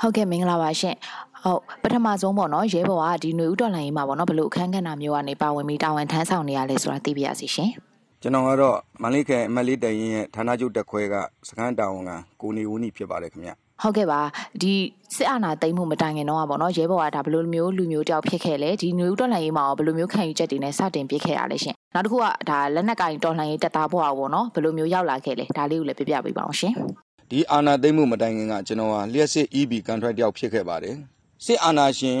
ဟုတ်ကဲ့မင်္ဂလာပါရှင်ဟုတ်ပထမဆုံးပေါ့နော်ရဲဘော်ကဒီຫນွေဥတော်လိုင်းရေးမှာပေါ့နော်ဘလို့အခန်းကဏ္ဍမျိုးကနေပါဝင်ပြီးတာဝန်ထမ်းဆောင်နေရလဲဆိုတာသိပြရစီရှင် ကျွန်တော်ကတော့မန္တလေးခရိုင်အမတ်လေးတိုင်ရင်ရဲ့ဌာနချုပ်တက်ခွဲကစခန်းတာဝန်ခံကိုနေဦးနီဖြစ်ပါတယ်ခင်ဗျ ဟုတ်ကဲ့ပါဒီစစ်အာဏာသိမ်းမှုမတိုင်ခင်တော့ပေါ့နော်ရဲဘော်ကဒါဘလို့မျိုးလူမျိုးတယောက်ဖြစ်ခဲ့လဲဒီຫນွေဥတော်လိုင်းရေးမှာရောဘလို့မျိုးခံယူချက်တွေနဲ့စတင်ပြစ်ခဲ့ရလဲရှင်နောက်တစ်ခုကဒါလက်နက်ကင်တော်လှန်ရေးတက်သားဘွားပေါ့နော်ဘလို့မျိုးရောက်လာခဲ့လဲဒါလေးကိုလည်းပြပြပေးပါအောင်ရှင် ဒီအာဏာသိမ်းမှုမတိုင်ခင်ကကျွန်တော်ဟာလျှက်စစ် EB contract တယောက်ဖြစ်ခဲ့ပါတယ်စစ်အာဏာရှင်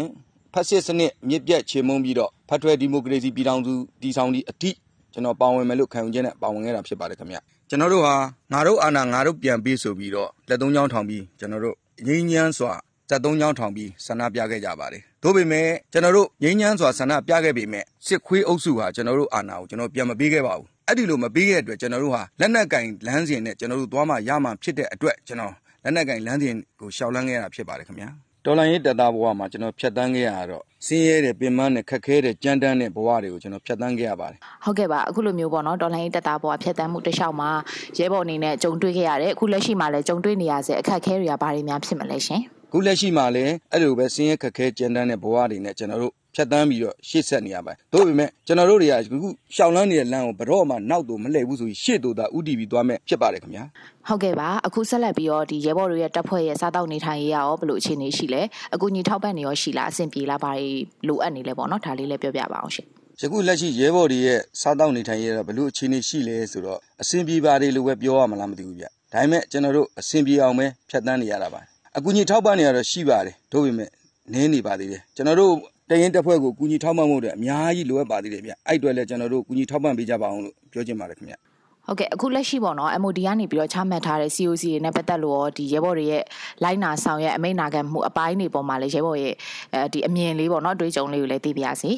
ဖက်စစ်စနစ်မြစ်ပြတ်ချေမှုန်းပြီးတော့ဖက်ဒရယ်ဒီမိုကရေစီပြည်ထောင်စုတည်ဆောက်သည့်အထိကျွန်တော်ပါဝင်မယ်လို့ခံယူချက်နဲ့ပါဝင်ခဲ့တာဖြစ်ပါတယ်ခင်ဗျကျွန်တော်တို့ဟာငါတို့အာဏာငါတို့ပြန်ပေးဆိုပြီးတော့လက်သုံးချောင်းထောင်ပြီးကျွန်တော်တို့ငြိမ်းချမ်းစွာ စက်သုံးချောင်းထောင်ပြီး ဆန္ဒပြခဲ့ကြပါတယ်။သို့ပေမဲ့ ကျွန်တော်တို့ ငြိမ်းချမ်းစွာ ဆန္ဒပြခဲ့ပေမဲ့စစ်ခွေးအုပ်စုဟာ ကျွန်တော်တို့အာဏာကိုကျွန်တော်ပြန်မပေးခဲ့ပါဘူး။အဲ့ဒီလို မပေးခဲ့တဲ့အတွက် ကျွန်တော်တို့ဟာ လက်နက်ကင်လမ်းစဉ်နဲ့ ကျွန်တော်တို့ သွားမှရမှဖြစ်တဲ့အတွက် ကျွန်တော် လက်နက်ကင်လမ်းစဉ်ကိုရှောက်လန်းခဲ့ရတာဖြစ်ပါတယ်ခင်ဗျာ။တော်လိုင်းရေးတပ်သားဘဝမှာ ကျွန်တော်ဖြတ်တန်းခဲ့ရတော့ ဆင်းရဲတဲ့ပင်ပန်းတဲ့ခက်ခဲတဲ့ကြမ်းတမ်းတဲ့ဘဝတွေကို ကျွန်တော်ဖြတ်တန်းခဲ့ရပါတယ် ဟုတ်ကဲ့ပါ အခုလိုမျိုးပေါ့နော်တော်လှန်ရေးတက်သားဘွားဖြတ်တန်းမှုတစ်လျှောက်မှာ ရဲဘော်အနေနဲ့ ကြုံတွေ့ခဲ့ရတယ်အခုလက်ရှိမှာလည်း ကြုံတွေ့နေရစေအခက်အခဲတွေက ဘာတွေများ ဖြစ်မလဲရှင်။ ခုလက်ရှိမှာလည်းအဲ့လိုပဲဆင်းရဲခက်ခဲကြမ်းတမ်းတဲ့ဘဝတွေနဲ့ကျွန်တော်တို့ဖြတ်တန်းပြီးတော့ရှေ့ဆက်နေရပါတယ်။သို့ပေမဲ့ကျွန်တော်တို့တွေကအခုရှောက်လန်းနေတဲ့လမ်းကိုဘတော့မှနောက်တော့မလှည့်ဘူးဆိုပြီးရှေ့တို့သာဥတီပြီးသွားမယ်ဖြစ်ပါတယ်ခင်ဗျာ။ဟုတ်ကဲ့ပါအခုဆက်လက်ပြီးတော့ဒီရဲဘော်တွေရဲ့တပ်ဖွဲ့ရဲ့စားတောက်နေထိုင်ရေးရောဘယ်လိုအခြေအနေရှိလဲအခုညီထောက်ပံ့နေရောရှိလားအဆင်ပြေလားဘာတွေလိုအပ်နေလဲပေါ့နော်ဒါလေးလည်းပြောပြပါအောင်ရှင်ယခုလက်ရှိရဲဘော်တွေရဲ့စားတောက်နေထိုင်ရတာဘလို့အခြေအနေရှိလဲဆိုတော့အဆင်ပြေပါတယ်လို့ပဲပြောရမလားမသိဘူးဗျ။ဒါပေမဲ့ကျွန်တော်တို့အဆင်ပြေအောင်ပဲဖြတ်တန်းနေရတာပါ။ အကူအညီထောက်ပံ့နေရတော့ရှိပါတယ်။တို့ပေမဲ့နည်းနေပါသေးတယ်။ကျွန်တော်တို့တရင်တစ်ဖွဲ့ကိုကူညီထောက်ပံ့မှုတွေအများကြီးလိုအပ်ပါသေးတယ်ဗျ။အဲ့အတွက်လည်းကျွန်တော်တို့ကူညီထောက်ပံ့ပေးကြပါအောင်လို့ပြောချင်ပါတယ်ခင်ဗျ။ဟုတ်ကဲ့အခုလက်ရှိပေါ့နော် MOD ကနေပြီးတော့ချမှတ်ထားတဲ့ COC တွေနဲ့ပတ်သက်လို့ရောဒီရဲဘော်တွေရဲ့လိုက်နာဆောင်ရဲ့အမိန့်နာခံမှုအပိုင်းတွေပေါ်မှာလည်းရဲဘော်ရဲ့အဲဒီအမြင်လေးပေါ့နော်အတွေးကြုံလေးကိုလည်းသိပြရစီ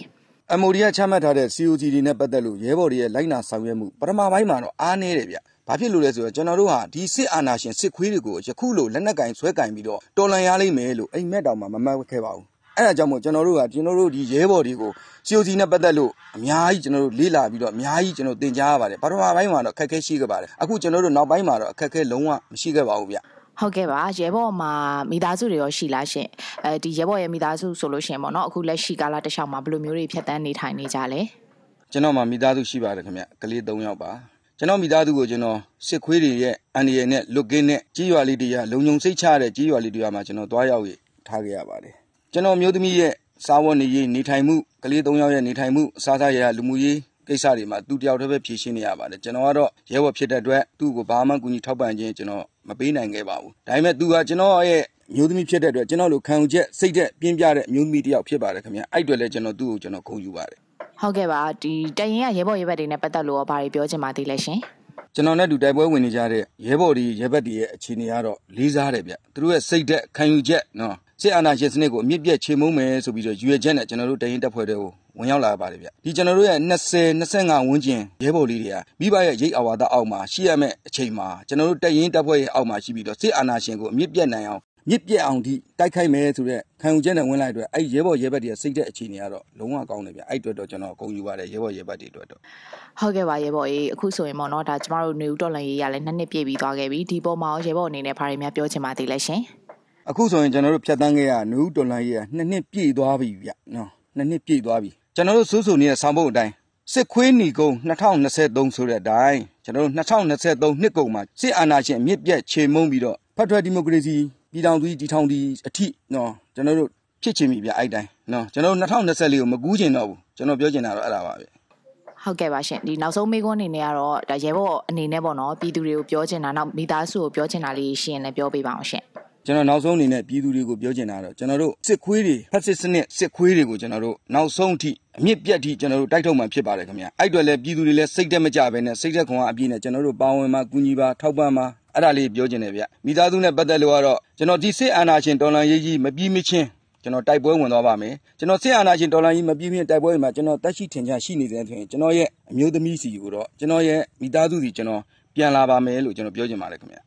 MOD ကချမှတ်ထားတဲ့ COG တွေနဲ့ပတ်သက်လို့ရဲဘော်တွေရဲ့လိုက်နာဆောင်ရွက်မှုပထမပိုင်းမှာတော့အားနည်းတယ်ဗျ။ ဘာဖြစ်လို့လဲဆိုတော့ကျွန်တော်တို့ဟာဒီစစ်အာဏာရှင်စစ်ခွေးတွေကိုယခုလိုလက်နက်ကင်ဆွဲကင်ပြီးတော့တော်လန်ရလိမ့်မယ်လို့အိမ်မက်တောင်မှမမှတ်ခဲ့ပါဘူး။အဲဒါကြောင့်မို့ကျွန်တော်တို့ကကျွန်တော်တို့ဒီရဲဘော်တွေကို COG နဲ့ပတ်သက်လို့အများကြီးကျွန်တော်တို့လေးလာပြီးတော့အများကြီးကျွန်တော်သင်ကြားရပါတယ်။ပထမပိုင်းမှာတော့အခက်အခဲရှိခဲ့ပါတယ်။အခုကျွန်တော်တို့နောက်ပိုင်းမှာတော့အခက်အခဲလုံးဝမရှိခဲ့ပါဘူးဗျ။ဟုတ်ကဲ့ပါရဲဘော်မှာမိသားစုတွေရောရှိလားရှင်အဲဒီရဲဘော်ရဲ့မိသားစုဆိုလို့ရှရင်ပေါ့နော်အခုလက်ရှိကာလတစ်လျှောက်မှာဘယ်လိုမျိုးတွေဖြတ်တန်းနေထိုင်နေကြလဲကျွန်တော်မှမိသားစုရှိပါတယ်ခင်ဗျကလေး၃ယောက်ပါ ကျွန်တော်မိသားစုကိုကျွန်တော်စစ်ခွေးတွေရဲ့အန်ဒီရယ်နဲ့လွတ်ကင်းနဲ့ကြီးရွာလေးတွေကလုံုံစိတ်ချတဲ့ကြီးရွာလေးတွေကမှကျွန်တော်သွားရောက်ရထားခဲ့ရပါတယ်ကျွန်တော်မျိုးသမီးရဲ့စားဝတ်နေရေးနေထိုင်မှုကလေး၃ယောက်ရဲ့နေထိုင်မှုအစားအစာရလူမှုရေးကိစ္စတွေမှာသူတယောက်တည်းပဲဖြည့်ရှင်းနေရပါတယ်ကျွန်တော်ကတော့ရဲဘော်ဖြစ်တဲ့အတွက်သူ့ကိုဘာမှကူညီထောက်ပံ့ခြင်းကျွန်တော်မပေးနိုင်ခဲ့ပါဘူးဒါပေမဲ့သူကကျွန်တော်ရဲ့မျိုးသမီးဖြစ်တဲ့အတွက်ကျွန်တော်လိုခံယူချက်စိတ်သက်ပြင်းပြတဲ့မျိုးသမီးတယောက်ဖြစ်ပါတယ်ခင်ဗျအဲ့အတွက်လည်းကျွန်တော်သူ့ကိုကျွန်တော်ဂုဏ်ယူပါတယ် ဟုတ်ကဲ့ပါဒီတရင်ကရဲဘော်ရဲဘက်တွေနဲ့ပတ်သက်လို့ရောဘာတွေပြောချင်ပါသေးလဲရှင်ကျွန်တော်နဲ့အတူတိုက်ပွဲဝင်နေကြတဲ့ရဲဘော်တွေရဲဘက်တွေရဲ့အခြေအနေကတော့လေးစားတယ်ဗျသူတို့ရဲ့စိတ်သက်ခံယူချက်နော်စစ်အာဏာရှင်စနစ်ကိုအမြင့်ပြတ်ချေမှုန်းမယ်ဆိုပြီးတော့ရွေချက်နဲ့ကျွန်တော်တို့တရင်တပ်ဖွဲ့တွေကိုဝင်ရောက်လာပါတယ်ဗျဒီကျွန်တော်တို့ရဲ့20 25ဝန်းကျင်ရဲဘော်လေးတွေကမိဘရဲ့ရိတ်အဝါဒအောက်မှာရှိရမယ့်အချိန်မှာကျွန်တော်တို့တရင်တပ်ဖွဲ့ရဲ့အောက်မှာရှိပြီးတော့စစ်အာဏာရှင်ကိုအမြင့်ပြတ်နိုင်အောင် မြစ်ပြက်အောင်ဒီတိုက်ခိုက်မယ်ဆိုတော့ခံယူချက်နဲ့ဝင်လိုက်အတွက်အဲ့ရဲဘော်ရဲဘက်တွေစိတ်တဲ့အခြေအနေကတော့လုံးဝကောင်းတယ်ဗျအဲ့အတွက်တော့ကျွန်တော်ဂုဏ်ယူပါတယ်ရဲဘော်ရဲဘက်တွေအတွက်တော့ဟုတ်ကဲ့ပါရဲဘော်ရေအခုဆိုရင်ပေါ့နော်ဒါကျမတို့နေဦးတော်လန်ရေးရလဲနှစ်နှစ်ပြည့်ပြီးသွားခဲ့ပြီဒီပေါ်မှာရောရဲဘော်အနေနဲ့ဘာတွေများပြောချင်ပါသေးလဲရှင်အခုဆိုရင်ကျွန်တော်တို့ဖြတ်တန်းခဲ့ရနူးတော်လန်ရေးကနှစ်နှစ်ပြည့်သွားပြီဗျနော်နှစ်နှစ်ပြည့်သွားပြီကျွန်တော်တို့စိုးစိုးနေတဲ့ဆောင်းပုတ်အတိုင်းစစ်ခွေးညီကုန်း2023ဆိုတဲ့အတိုင်းကျွန်တော်တို့2023နှစ်ကုန်မှာစစ်အာဏာရှင်အမြင့်ပြတ်ချေမှုန်းပြီးတော့ဖက်ဒရယ်ဒီမိုကရေစီ ပြည်ထောင်စုကြီးတည်ထောင်ဒီအထိနော်ကျွန်တော်တို့ဖြစ်ချင်ပြီဗျအဲ့တိုင်းနော်ကျွန်တော်တို့2024ကိုမကူးချင်တော့ဘူးကျွန်တော်ပြောချင်တာတော့အဲ့ဒါပါပဲဟုတ်ကဲ့ပါရှင်ဒီနောက်ဆုံးမေးခွန်းအနေနဲ့ကတော့ဒါရဲဘော်အနေနဲ့ပေါ့နော်ပြည်သူတွေကိုပြောချင်တာနောက်မိသားစုကိုပြောချင်တာလေးရှင်းလည်းပြောပေးပါအောင်ရှင်ကျွန်တော်နောက်ဆုံးအနေနဲ့ပြည်သူတွေကိုပြောချင်တာတော့ကျွန်တော်တို့စစ်ခွေးတွေဖက်စစ်စနစ်စစ်ခွေးတွေကိုကျွန်တော်တို့နောက်ဆုံးအထိအမြင့်ပြတ်ထိကျွန်တော်တို့တိုက်ထုတ်မှဖြစ်ပါတယ်ခင်ဗျအဲ့အတွက်လည်းပြည်သူတွေလည်းစိတ်တက်မကြဘဲနဲ့စိတ်တက်ခွန်အားအပြည့်နဲ့ကျွန်တော်တို့ပါဝင်မှာကူညီပါထောက်ပံ့ပါ အဲ့ဒါလေးပြောချင်တယ်ဗျမိသားစုနဲ့ပတ်သက်လို့ကတော့ကျွန်တော်ဒီစစ်အာဏာရှင်တော်လှန်ရေးကြီးမပြီးမချင်းကျွန်တော်တိုက်ပွဲဝင်သွားပါမယ်ကျွန်တော်စစ်အာဏာရှင်တော်လှန်ရေးမပြီးမချင်းတိုက်ပွဲမှာကျွန်တော်တက်ရှိထင်ရှားရှိနေတဲ့ဆိုရင်ကျွန်တော်ရဲ့အမျိုးသမီးစီကိုတော့ကျွန်တော်ရဲ့မိသားစုစီကျွန်တော်ပြန်လာပါမယ်လို့ကျွန်တော်ပြောချင်ပါတယ်ခင်ဗျ